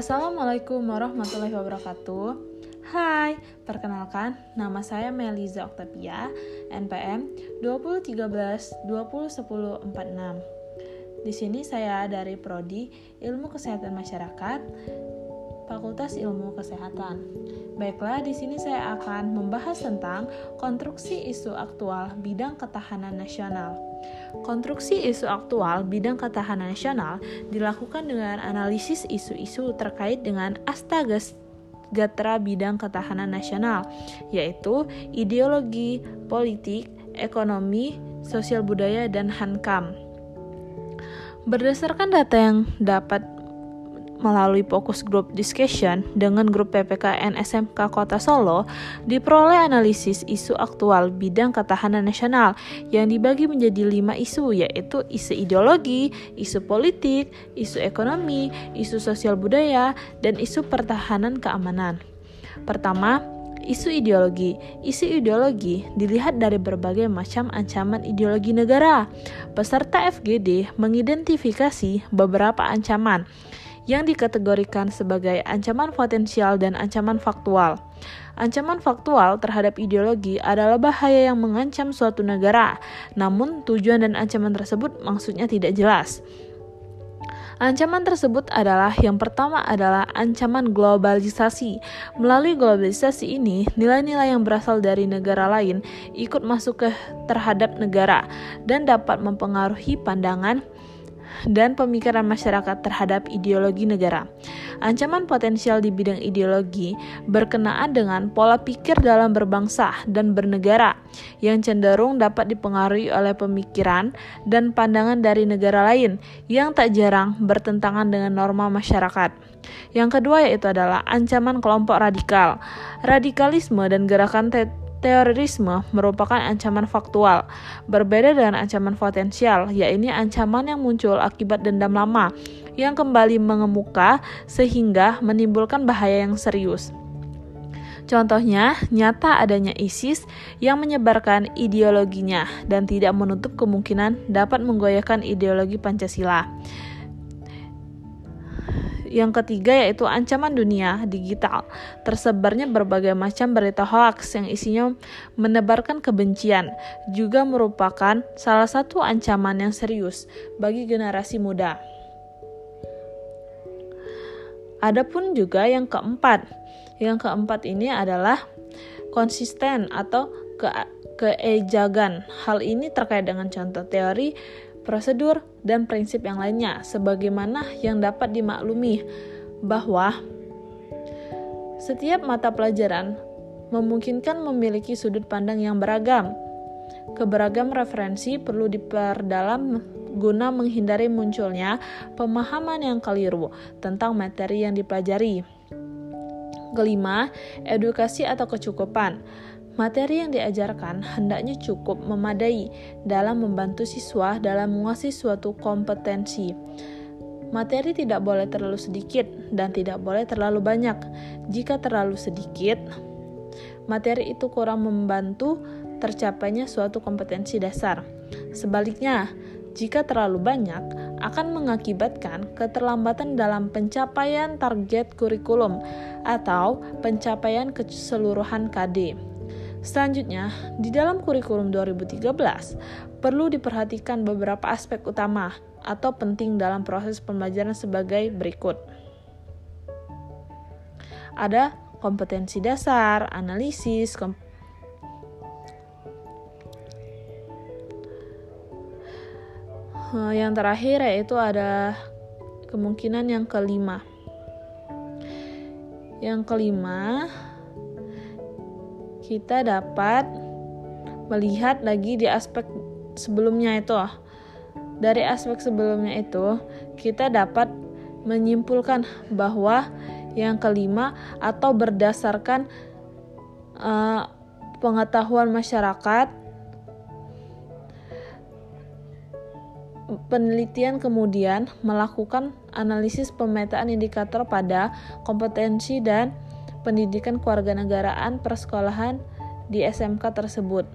Assalamualaikum warahmatullahi wabarakatuh. Hai, perkenalkan nama saya Meliza Octavia, NPM 2013 2010 46. Di sini saya dari prodi Ilmu Kesehatan Masyarakat, Fakultas Ilmu Kesehatan. Baiklah, di sini saya akan membahas tentang konstruksi isu aktual bidang ketahanan nasional. Konstruksi isu aktual bidang ketahanan nasional dilakukan dengan analisis isu-isu terkait dengan astaga gatra bidang ketahanan nasional, yaitu ideologi, politik, ekonomi, sosial budaya, dan hankam. Berdasarkan data yang dapat melalui fokus group discussion dengan grup PPKN SMK Kota Solo diperoleh analisis isu aktual bidang ketahanan nasional yang dibagi menjadi lima isu yaitu isu ideologi, isu politik, isu ekonomi, isu sosial budaya, dan isu pertahanan keamanan. Pertama, isu ideologi. Isu ideologi dilihat dari berbagai macam ancaman ideologi negara. Peserta FGD mengidentifikasi beberapa ancaman yang dikategorikan sebagai ancaman potensial dan ancaman faktual. Ancaman faktual terhadap ideologi adalah bahaya yang mengancam suatu negara, namun tujuan dan ancaman tersebut maksudnya tidak jelas. Ancaman tersebut adalah yang pertama adalah ancaman globalisasi. Melalui globalisasi ini, nilai-nilai yang berasal dari negara lain ikut masuk ke terhadap negara dan dapat mempengaruhi pandangan, dan pemikiran masyarakat terhadap ideologi negara. Ancaman potensial di bidang ideologi berkenaan dengan pola pikir dalam berbangsa dan bernegara yang cenderung dapat dipengaruhi oleh pemikiran dan pandangan dari negara lain yang tak jarang bertentangan dengan norma masyarakat. Yang kedua yaitu adalah ancaman kelompok radikal. Radikalisme dan gerakan Terorisme merupakan ancaman faktual, berbeda dengan ancaman potensial, yaitu ancaman yang muncul akibat dendam lama yang kembali mengemuka sehingga menimbulkan bahaya yang serius. Contohnya, nyata adanya ISIS yang menyebarkan ideologinya dan tidak menutup kemungkinan dapat menggoyahkan ideologi Pancasila. Yang ketiga yaitu ancaman dunia digital. Tersebarnya berbagai macam berita hoax yang isinya menebarkan kebencian juga merupakan salah satu ancaman yang serius bagi generasi muda. Adapun juga yang keempat. Yang keempat ini adalah konsisten atau ke keejagan. Hal ini terkait dengan contoh teori prosedur, dan prinsip yang lainnya, sebagaimana yang dapat dimaklumi bahwa setiap mata pelajaran memungkinkan memiliki sudut pandang yang beragam. Keberagam referensi perlu diperdalam guna menghindari munculnya pemahaman yang keliru tentang materi yang dipelajari. Kelima, edukasi atau kecukupan. Materi yang diajarkan hendaknya cukup memadai dalam membantu siswa dalam menguasai suatu kompetensi. Materi tidak boleh terlalu sedikit dan tidak boleh terlalu banyak. Jika terlalu sedikit, materi itu kurang membantu tercapainya suatu kompetensi dasar. Sebaliknya, jika terlalu banyak, akan mengakibatkan keterlambatan dalam pencapaian target kurikulum atau pencapaian keseluruhan KD. Selanjutnya, di dalam kurikulum 2013 perlu diperhatikan beberapa aspek utama atau penting dalam proses pembelajaran sebagai berikut. Ada kompetensi dasar, analisis, kom yang terakhir yaitu ada kemungkinan yang kelima. Yang kelima, kita dapat melihat lagi di aspek sebelumnya itu. Dari aspek sebelumnya itu, kita dapat menyimpulkan bahwa yang kelima atau berdasarkan uh, pengetahuan masyarakat penelitian kemudian melakukan analisis pemetaan indikator pada kompetensi dan pendidikan kewarganegaraan persekolahan di SMK tersebut.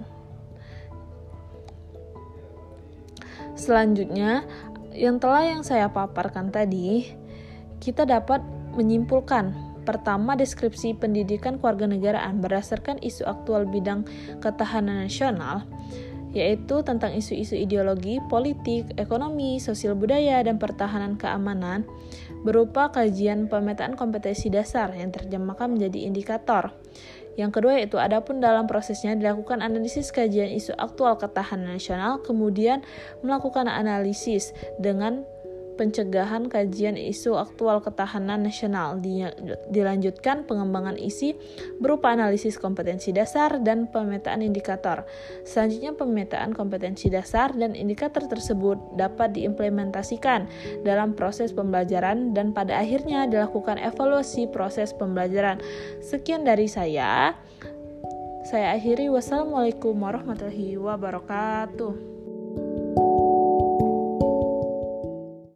Selanjutnya, yang telah yang saya paparkan tadi, kita dapat menyimpulkan Pertama, deskripsi pendidikan keluarga negaraan berdasarkan isu aktual bidang ketahanan nasional, yaitu tentang isu-isu ideologi, politik, ekonomi, sosial budaya, dan pertahanan keamanan, berupa kajian pemetaan kompetensi dasar yang terjemahkan menjadi indikator. Yang kedua yaitu adapun dalam prosesnya dilakukan analisis kajian isu aktual ketahanan nasional, kemudian melakukan analisis dengan pencegahan kajian isu aktual ketahanan nasional. Dilanjutkan pengembangan isi berupa analisis kompetensi dasar dan pemetaan indikator. Selanjutnya pemetaan kompetensi dasar dan indikator tersebut dapat diimplementasikan dalam proses pembelajaran dan pada akhirnya dilakukan evaluasi proses pembelajaran. Sekian dari saya. Saya akhiri wassalamualaikum warahmatullahi wabarakatuh.